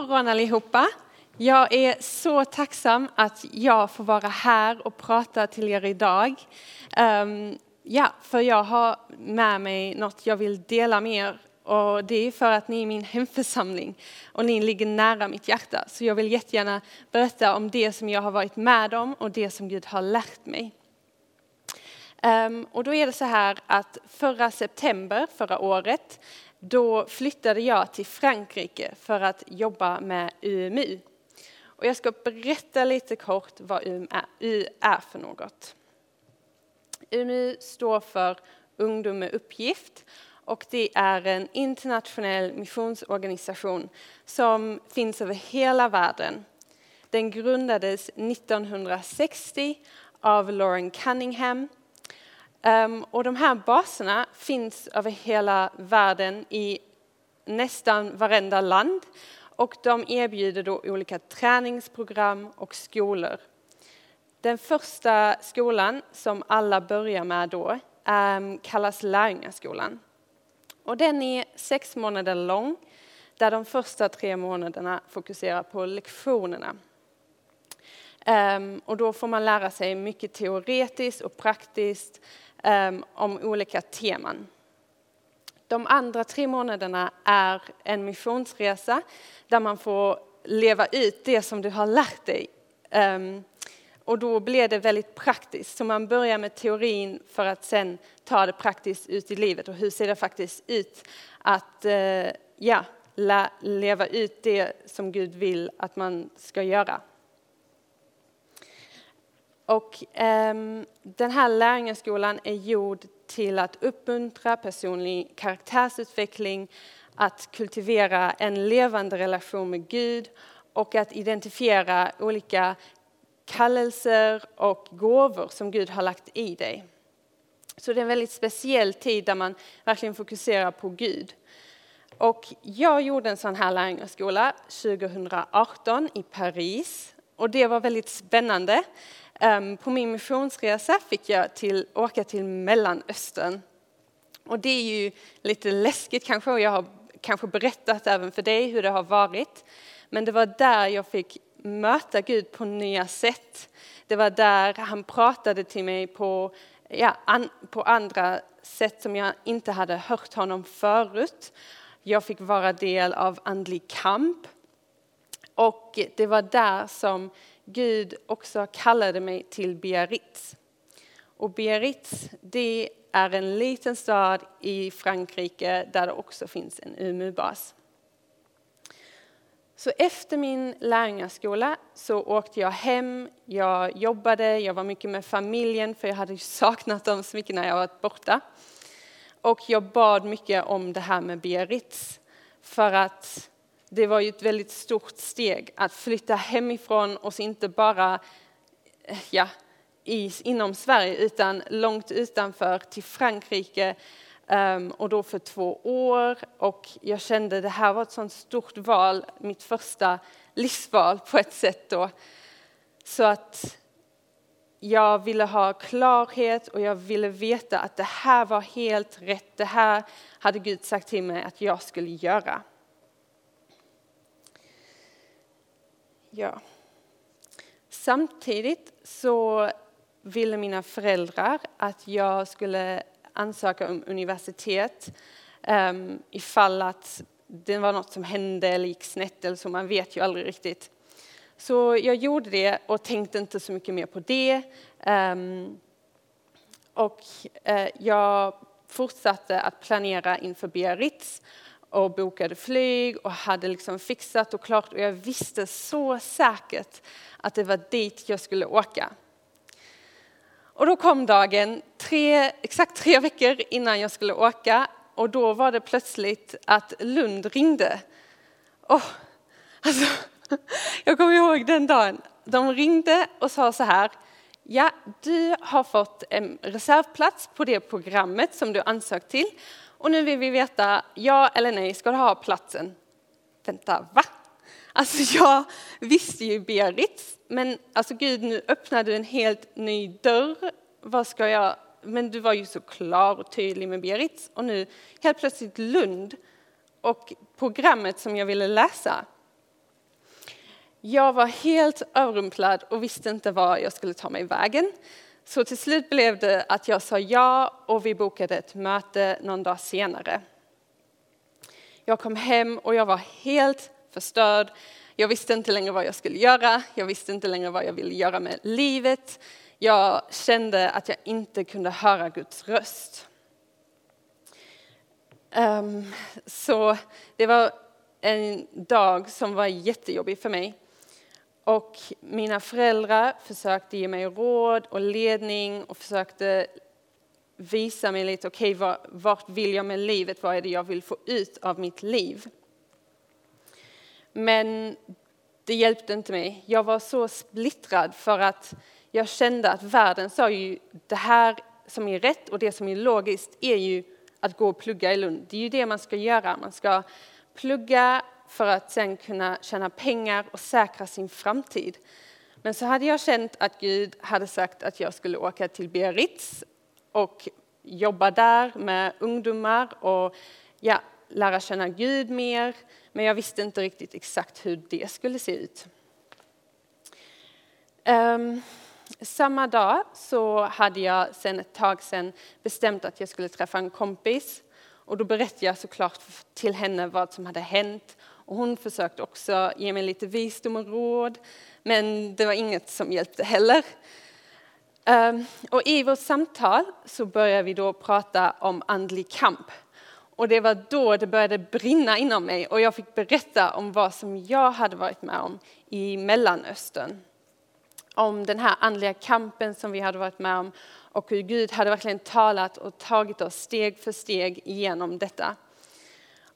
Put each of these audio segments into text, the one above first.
morgon allihopa! Jag är så tacksam att jag får vara här och prata till er idag. Um, ja, för jag har med mig något jag vill dela med er och det är för att ni är min hemförsamling och ni ligger nära mitt hjärta. Så jag vill jättegärna berätta om det som jag har varit med om och det som Gud har lärt mig. Um, och då är det så här att förra september förra året då flyttade jag till Frankrike för att jobba med UMU. Och jag ska berätta lite kort vad UMU är för något. UMU står för Ungdom med uppgift och det är en internationell missionsorganisation som finns över hela världen. Den grundades 1960 av Lauren Cunningham Ehm, och de här baserna finns över hela världen i nästan varenda land och de erbjuder då olika träningsprogram och skolor. Den första skolan som alla börjar med då ehm, kallas lärjungaskolan. Och den är sex månader lång där de första tre månaderna fokuserar på lektionerna. Ehm, och då får man lära sig mycket teoretiskt och praktiskt Ehm, om olika teman. De andra tre månaderna är en missionsresa där man får leva ut det som du har lärt dig. Ehm, och då blir det väldigt praktiskt. Så man börjar med teorin för att sen ta det praktiskt ut i livet. Och hur ser det faktiskt ut att eh, ja, leva ut det som Gud vill att man ska göra. Och, um, den här lärjungaskolan är gjord till att uppmuntra personlig karaktärsutveckling, att kultivera en levande relation med Gud och att identifiera olika kallelser och gåvor som Gud har lagt i dig. Så det är en väldigt speciell tid där man verkligen fokuserar på Gud. Och jag gjorde en sån här lärjungaskola 2018 i Paris och det var väldigt spännande. Ehm, på min missionsresa fick jag till, åka till Mellanöstern. Och det är ju lite läskigt kanske och jag har kanske berättat även för dig hur det har varit. Men det var där jag fick möta Gud på nya sätt. Det var där han pratade till mig på, ja, an, på andra sätt som jag inte hade hört honom förut. Jag fick vara del av andlig kamp. Och det var där som Gud också kallade mig till Biarritz. Och Biarritz, det är en liten stad i Frankrike där det också finns en UMU-bas. Så efter min lärjungaskola så åkte jag hem, jag jobbade, jag var mycket med familjen för jag hade saknat dem så mycket när jag varit borta. Och jag bad mycket om det här med Biarritz för att det var ju ett väldigt stort steg att flytta hemifrån och inte bara eh, ja, i, inom Sverige utan långt utanför till Frankrike um, och då för två år. Och jag kände att det här var ett sånt stort val, mitt första livsval på ett sätt då. Så att jag ville ha klarhet och jag ville veta att det här var helt rätt. Det här hade Gud sagt till mig att jag skulle göra. Ja. Samtidigt så ville mina föräldrar att jag skulle ansöka om universitet um, ifall att det var något som hände eller gick snett eller så, man vet ju aldrig riktigt. Så jag gjorde det och tänkte inte så mycket mer på det. Um, och uh, jag fortsatte att planera inför Biarritz och bokade flyg och hade liksom fixat och klart och jag visste så säkert att det var dit jag skulle åka. Och då kom dagen, tre, exakt tre veckor innan jag skulle åka och då var det plötsligt att Lund ringde. Oh, alltså, jag kommer ihåg den dagen. De ringde och sa så här, ja, du har fått en reservplats på det programmet som du ansökt till och nu vill vi veta, ja eller nej, ska du ha platsen? Vänta, va? Alltså jag visste ju Berit, men alltså Gud nu öppnade en helt ny dörr. Vad ska jag? Men du var ju så klar och tydlig med Berit och nu helt plötsligt Lund och programmet som jag ville läsa. Jag var helt överrumplad och visste inte var jag skulle ta mig vägen. Så till slut blev det att jag sa ja och vi bokade ett möte någon dag senare. Jag kom hem och jag var helt förstörd. Jag visste inte längre vad jag skulle göra. Jag visste inte längre vad jag ville göra med livet. Jag kände att jag inte kunde höra Guds röst. Um, så det var en dag som var jättejobbig för mig. Och mina föräldrar försökte ge mig råd och ledning och försökte visa mig lite, okej, okay, vart vill jag med livet? Vad är det jag vill få ut av mitt liv? Men det hjälpte inte mig. Jag var så splittrad för att jag kände att världen sa ju det här som är rätt och det som är logiskt är ju att gå och plugga i Lund. Det är ju det man ska göra. Man ska plugga för att sen kunna tjäna pengar och säkra sin framtid. Men så hade jag känt att Gud hade sagt att jag skulle åka till Biarritz och jobba där med ungdomar och ja, lära känna Gud mer. Men jag visste inte riktigt exakt hur det skulle se ut. Um, samma dag så hade jag sen ett tag sen bestämt att jag skulle träffa en kompis. Och då berättade jag såklart till henne vad som hade hänt. Och hon försökte också ge mig lite visdom och råd. Men det var inget som hjälpte heller. Ehm, och I vårt samtal så började vi då prata om andlig kamp. Och det var då det började brinna inom mig och jag fick berätta om vad som jag hade varit med om i Mellanöstern. Om den här andliga kampen som vi hade varit med om och hur Gud hade verkligen talat och tagit oss steg för steg igenom detta.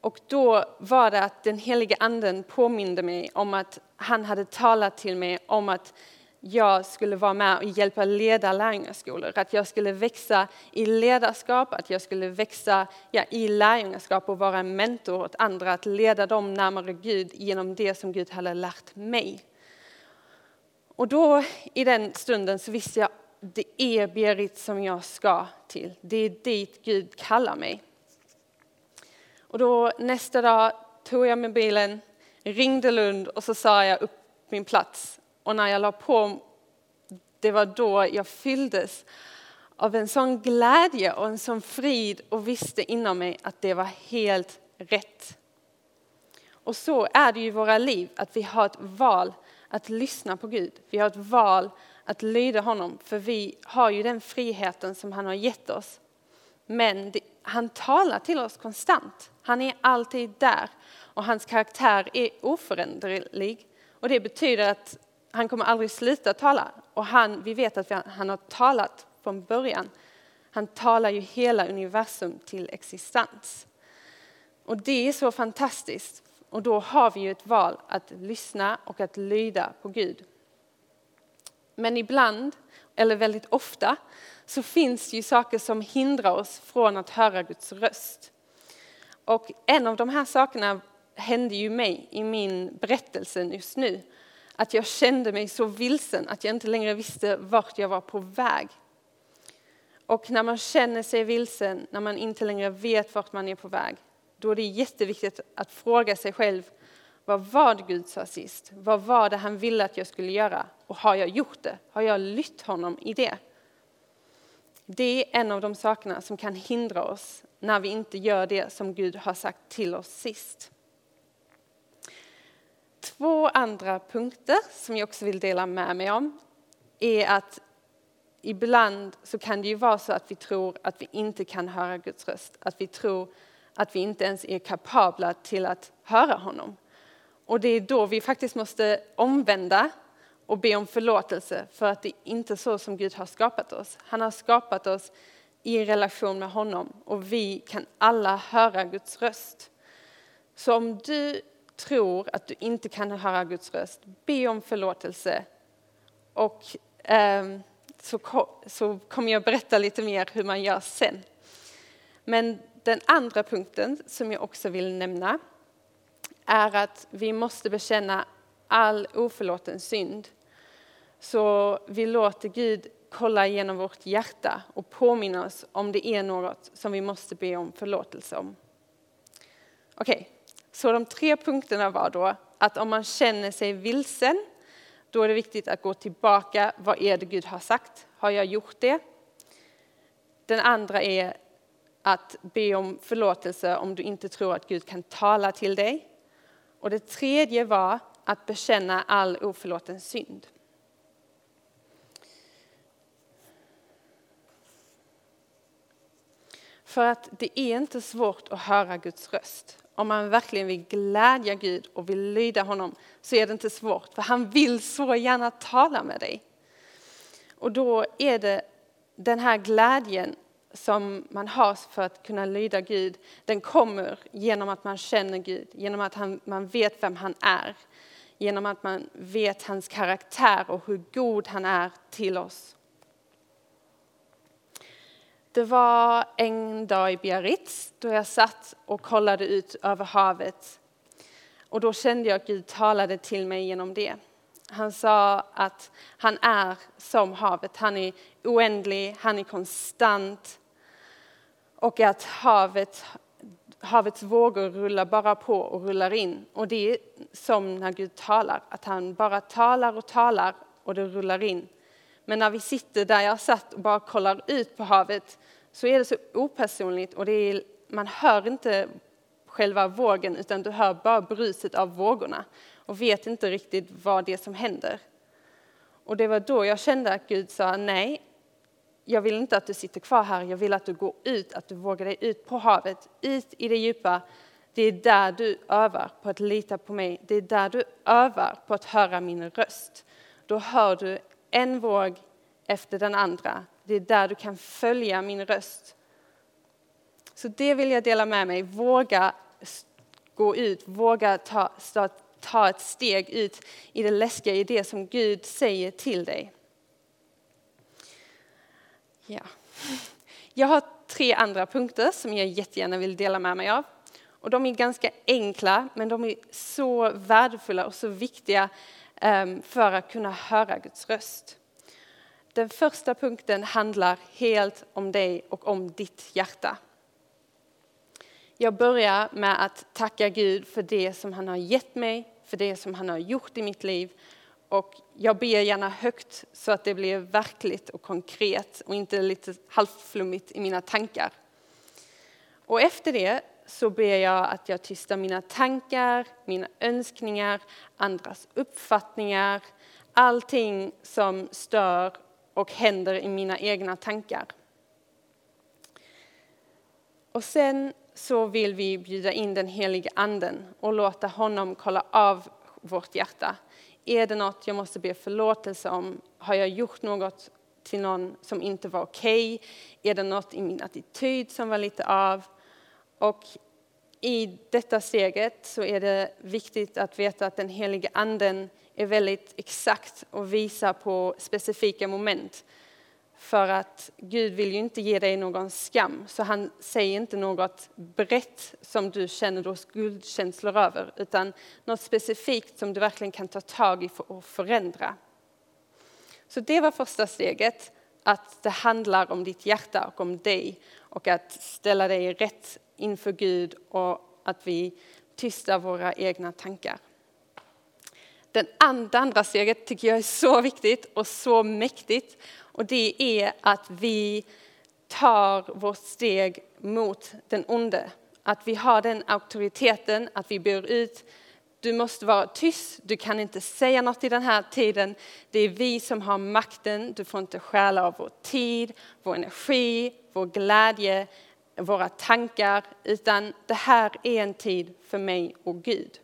Och då var det att den helige anden påminde mig om att han hade talat till mig om att jag skulle vara med och hjälpa leda lärjungaskolor. Att jag skulle växa i ledarskap, att jag skulle växa ja, i lärjungaskap och vara en mentor åt andra, att leda dem närmare Gud genom det som Gud hade lärt mig. Och då i den stunden så visste jag det är Berit som jag ska till. Det är dit Gud kallar mig. Och då nästa dag tog jag mobilen, ringde Lund och så sa jag upp min plats och när jag la på, det var då jag fylldes av en sån glädje och en sån frid och visste inom mig att det var helt rätt. Och så är det ju i våra liv, att vi har ett val att lyssna på Gud. Vi har ett val att lyda honom, för vi har ju den friheten som han har gett oss. Men det, han talar till oss konstant. Han är alltid där och hans karaktär är oföränderlig. Och det betyder att han kommer aldrig sluta tala. Och han, vi vet att han har talat från början. Han talar ju hela universum till existens. Och det är så fantastiskt. Och då har vi ju ett val att lyssna och att lyda på Gud. Men ibland, eller väldigt ofta, så finns det ju saker som hindrar oss från att höra Guds röst. Och en av de här sakerna hände ju mig i min berättelse just nu att jag kände mig så vilsen att jag inte längre visste vart jag var på väg. Och när man känner sig vilsen, när man inte längre vet vart man är på väg, då är det jätteviktigt att fråga sig själv, vad var det Gud sa sist? Vad var det han ville att jag skulle göra? Och har jag gjort det? Har jag lytt honom i det? Det är en av de sakerna som kan hindra oss när vi inte gör det som Gud har sagt till oss sist. Två andra punkter som jag också vill dela med mig om är att ibland så kan det ju vara så att vi tror att vi inte kan höra Guds röst. Att vi tror att vi inte ens är kapabla till att höra honom. Och det är då vi faktiskt måste omvända och be om förlåtelse för att det inte är så som Gud har skapat oss. Han har skapat oss i relation med honom och vi kan alla höra Guds röst. Så om du tror att du inte kan höra Guds röst, be om förlåtelse. Och eh, så, så kommer jag berätta lite mer hur man gör sen. Men den andra punkten som jag också vill nämna är att vi måste bekänna all oförlåten synd. Så vi låter Gud kolla igenom vårt hjärta och påminna oss om det är något som vi måste be om förlåtelse om. Okej, okay. så de tre punkterna var då att om man känner sig vilsen, då är det viktigt att gå tillbaka. Vad är det Gud har sagt? Har jag gjort det? Den andra är att be om förlåtelse om du inte tror att Gud kan tala till dig. Och det tredje var att bekänna all oförlåten synd. För att det är inte svårt att höra Guds röst. Om man verkligen vill glädja Gud och vill lyda honom så är det inte svårt, för han vill så gärna tala med dig. Och då är det den här glädjen som man har för att kunna lyda Gud, den kommer genom att man känner Gud, genom att han, man vet vem han är, genom att man vet hans karaktär och hur god han är till oss. Det var en dag i Biarritz då jag satt och kollade ut över havet. Och då kände jag att Gud talade till mig genom det. Han sa att han är som havet. Han är oändlig, han är konstant. Och att havet, havets vågor rullar bara på och rullar in. Och det är som när Gud talar, att han bara talar och talar och det rullar in. Men när vi sitter där jag satt och bara kollar ut på havet så är det så opersonligt och det är, man hör inte själva vågen utan du hör bara bruset av vågorna och vet inte riktigt vad det är som händer. Och det var då jag kände att Gud sa nej, jag vill inte att du sitter kvar här, jag vill att du går ut, att du vågar dig ut på havet, ut i det djupa. Det är där du övar på att lita på mig, det är där du övar på att höra min röst. Då hör du en våg efter den andra. Det är där du kan följa min röst. Så det vill jag dela med mig. Våga gå ut, våga ta, ta ett steg ut i det läskiga, i det som Gud säger till dig. Ja. Jag har tre andra punkter som jag jättegärna vill dela med mig av. Och de är ganska enkla, men de är så värdefulla och så viktiga Ehm, för att kunna höra Guds röst. Den första punkten handlar helt om dig och om ditt hjärta. Jag börjar med att tacka Gud för det som han har gett mig, för det som han har gjort i mitt liv. Och jag ber gärna högt så att det blir verkligt och konkret och inte lite halvflummigt i mina tankar. Och efter det så ber jag att jag tystar mina tankar, mina önskningar, andras uppfattningar, allting som stör och händer i mina egna tankar. Och sen så vill vi bjuda in den helige anden och låta honom kolla av vårt hjärta. Är det något jag måste be förlåtelse om? Har jag gjort något till någon som inte var okej? Okay? Är det något i min attityd som var lite av? Och i detta steget så är det viktigt att veta att den helige anden är väldigt exakt och visar på specifika moment. För att Gud vill ju inte ge dig någon skam, så han säger inte något brett som du känner då skuldkänslor över, utan något specifikt som du verkligen kan ta tag i och förändra. Så det var första steget, att det handlar om ditt hjärta och om dig och att ställa dig rätt inför Gud och att vi tystar våra egna tankar. Det andra steget tycker jag är så viktigt och så mäktigt och det är att vi tar vårt steg mot den onde. Att vi har den auktoriteten, att vi ber ut du måste vara tyst, du kan inte säga något i den här tiden. Det är vi som har makten, du får inte stjäla av vår tid, vår energi, vår glädje, våra tankar, utan det här är en tid för mig och Gud.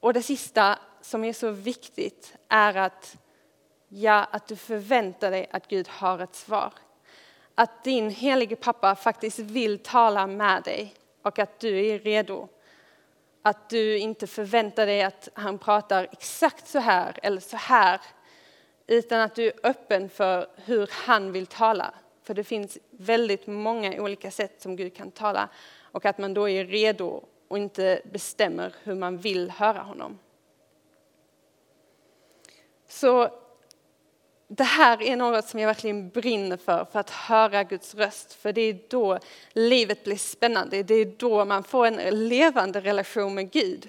Och det sista som är så viktigt är att, ja, att du förväntar dig att Gud har ett svar. Att din helige pappa faktiskt vill tala med dig och att du är redo. Att du inte förväntar dig att han pratar exakt så här eller så här utan att du är öppen för hur han vill tala. För det finns väldigt många olika sätt som Gud kan tala och att man då är redo och inte bestämmer hur man vill höra honom. Så det här är något som jag verkligen brinner för, för att höra Guds röst. För det är då livet blir spännande, det är då man får en levande relation med Gud.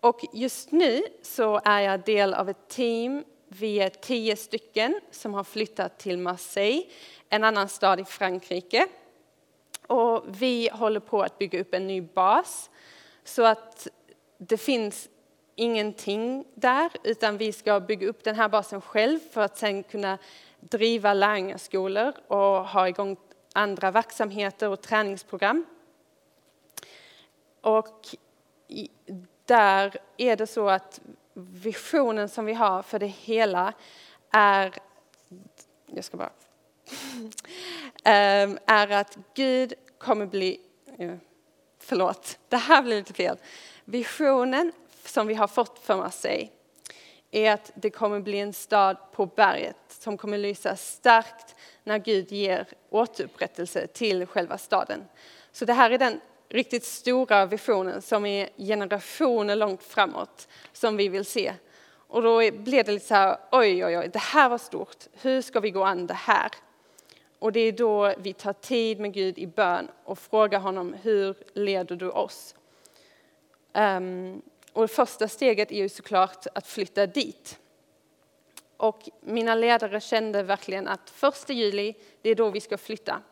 Och just nu så är jag del av ett team, vi är tio stycken som har flyttat till Marseille, en annan stad i Frankrike. Och vi håller på att bygga upp en ny bas så att det finns ingenting där, utan vi ska bygga upp den här basen själv för att sen kunna driva lärjungaskolor och ha igång andra verksamheter och träningsprogram. Och där är det så att visionen som vi har för det hela är, jag ska bara, ehm, är att Gud kommer bli, förlåt, det här blir lite fel. Visionen som vi har fått för Marseille är att det kommer bli en stad på berget som kommer lysa starkt när Gud ger återupprättelse till själva staden. Så det här är den riktigt stora visionen som är generationer långt framåt som vi vill se. Och då blev det lite så här, oj, oj, oj, det här var stort. Hur ska vi gå an det här? Och det är då vi tar tid med Gud i bön och frågar honom, hur leder du oss? Um, och första steget är ju såklart att flytta dit. Och mina ledare kände verkligen att första juli, det är då vi ska flytta.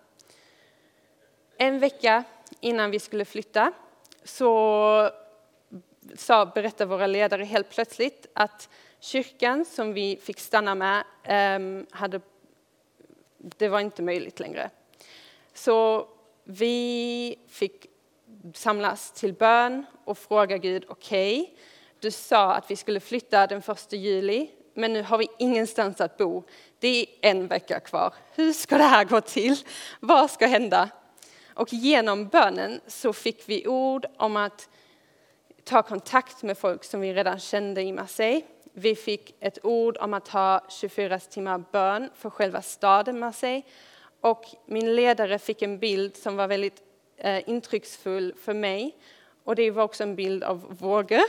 En vecka innan vi skulle flytta så sa, berättade våra ledare helt plötsligt att kyrkan som vi fick stanna med ehm, hade, det var inte möjligt längre. Så vi fick samlas till bön och fråga Gud, okej, okay, du sa att vi skulle flytta den första juli, men nu har vi ingenstans att bo. Det är en vecka kvar. Hur ska det här gå till? Vad ska hända? Och genom bönen så fick vi ord om att ta kontakt med folk som vi redan kände i Marseille. Vi fick ett ord om att ha 24 timmar bön för själva staden Marseille. Och min ledare fick en bild som var väldigt eh, intrycksfull för mig. Och det var också en bild av vågor.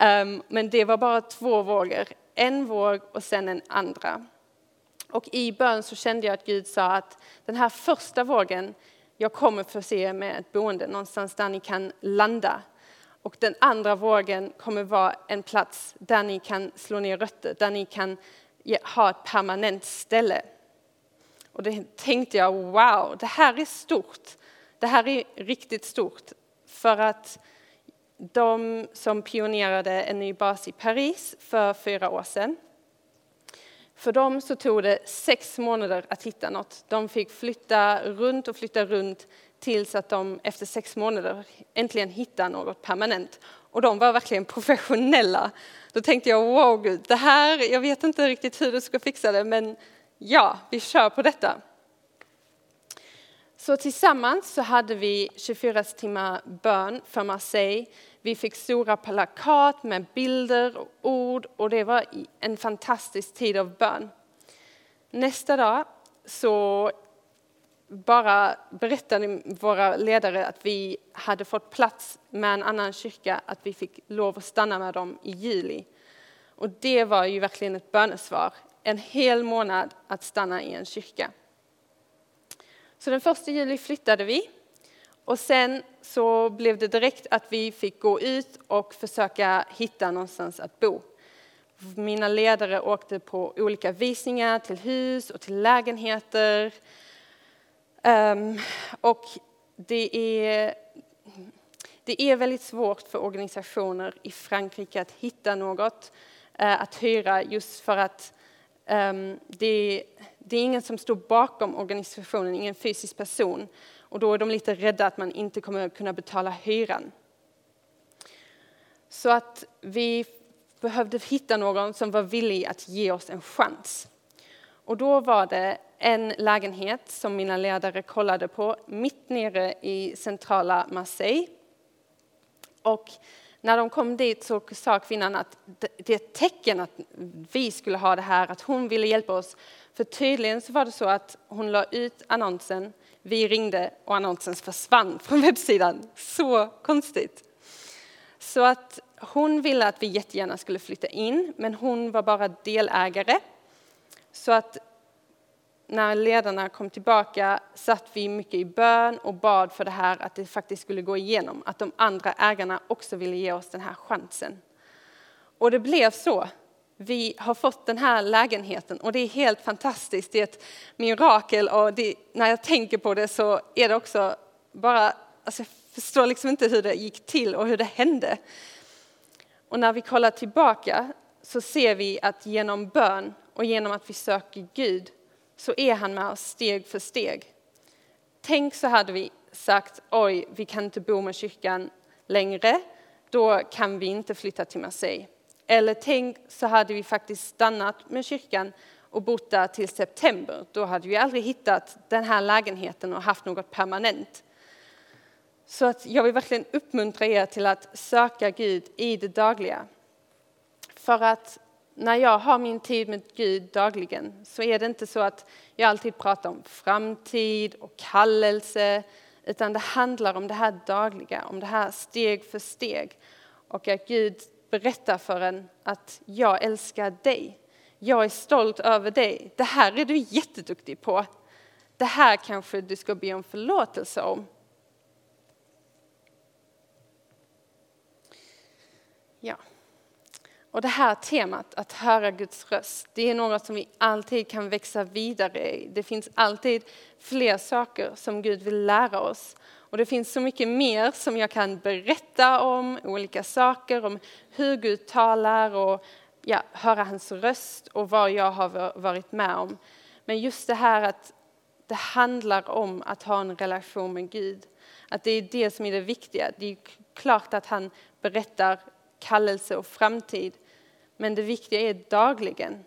um, men det var bara två vågor. En våg och sen en andra. Och i bön så kände jag att Gud sa att den här första vågen, jag kommer förse er med ett boende någonstans där ni kan landa. Och den andra vågen kommer vara en plats där ni kan slå ner rötter, där ni kan ha ett permanent ställe. Och det tänkte jag, wow, det här är stort. Det här är riktigt stort. För att de som pionerade en ny bas i Paris för fyra år sedan för dem så tog det sex månader att hitta något. De fick flytta runt och flytta runt tills att de efter sex månader äntligen hittade något permanent. Och de var verkligen professionella. Då tänkte jag, wow gud, det här, jag vet inte riktigt hur du ska fixa det, men ja, vi kör på detta. Så tillsammans så hade vi 24 timmar bön för Marseille. Vi fick stora plakat med bilder och ord och det var en fantastisk tid av bön. Nästa dag så bara berättade våra ledare att vi hade fått plats med en annan kyrka, att vi fick lov att stanna med dem i juli. Och det var ju verkligen ett bönesvar, en hel månad att stanna i en kyrka. Så den första juli flyttade vi och sen så blev det direkt att vi fick gå ut och försöka hitta någonstans att bo. Mina ledare åkte på olika visningar till hus och till lägenheter. Um, och det är, det är väldigt svårt för organisationer i Frankrike att hitta något uh, att hyra just för att Ehm, det det är ingen som står bakom organisationen, ingen fysisk person. Och då är de lite rädda att man inte kommer kunna betala hyran. Så att vi behövde hitta någon som var villig att ge oss en chans. Och då var det en lägenhet som mina ledare kollade på mitt nere i centrala Marseille. Och när de kom dit så sa kvinnan att det är ett tecken att vi skulle ha det här, att hon ville hjälpa oss. För tydligen så var det så att hon la ut annonsen, vi ringde och annonsen försvann från webbsidan. Så konstigt. Så att hon ville att vi jättegärna skulle flytta in, men hon var bara delägare. Så att när ledarna kom tillbaka satt vi mycket i bön och bad för det här att det faktiskt skulle gå igenom. Att de andra ägarna också ville ge oss den här chansen. Och det blev så. Vi har fått den här lägenheten och det är helt fantastiskt. Det är ett mirakel och det, när jag tänker på det så är det också bara, alltså jag förstår liksom inte hur det gick till och hur det hände. Och när vi kollar tillbaka så ser vi att genom bön och genom att vi söker Gud så är han med oss steg för steg. Tänk så hade vi sagt, oj, vi kan inte bo med kyrkan längre, då kan vi inte flytta till Marseille. Eller tänk så hade vi faktiskt stannat med kyrkan och bott där till september. Då hade vi aldrig hittat den här lägenheten och haft något permanent. Så att jag vill verkligen uppmuntra er till att söka Gud i det dagliga. För att när jag har min tid med Gud dagligen så är det inte så att jag alltid pratar om framtid och kallelse utan det handlar om det här dagliga, om det här steg för steg. Och att Gud berättar för en att jag älskar dig. Jag är stolt över dig. Det här är du jätteduktig på. Det här kanske du ska be om förlåtelse om. Ja. Och det här temat, att höra Guds röst, det är något som vi alltid kan växa vidare i. Det finns alltid fler saker som Gud vill lära oss. Och det finns så mycket mer som jag kan berätta om, olika saker, om hur Gud talar och ja, höra hans röst och vad jag har varit med om. Men just det här att det handlar om att ha en relation med Gud. Att det är det som är det viktiga. Det är klart att han berättar kallelse och framtid. Men det viktiga är dagligen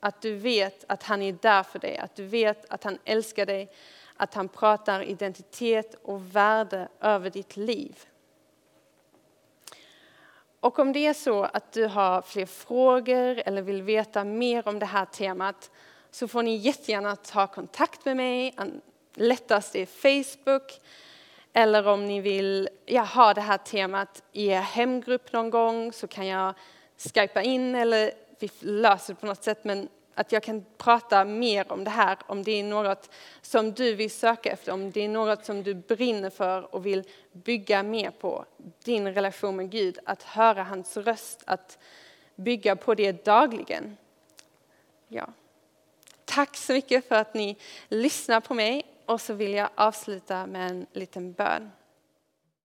att du vet att han är där för dig, att du vet att han älskar dig, att han pratar identitet och värde över ditt liv. Och om det är så att du har fler frågor eller vill veta mer om det här temat så får ni jättegärna ta kontakt med mig. Lättast är Facebook. Eller om ni vill ja, ha det här temat i er hemgrupp någon gång så kan jag skypa in eller vi löser det på något sätt. Men att jag kan prata mer om det här, om det är något som du vill söka efter, om det är något som du brinner för och vill bygga mer på. Din relation med Gud, att höra hans röst, att bygga på det dagligen. Ja. Tack så mycket för att ni lyssnar på mig och så vill jag avsluta med en liten bön.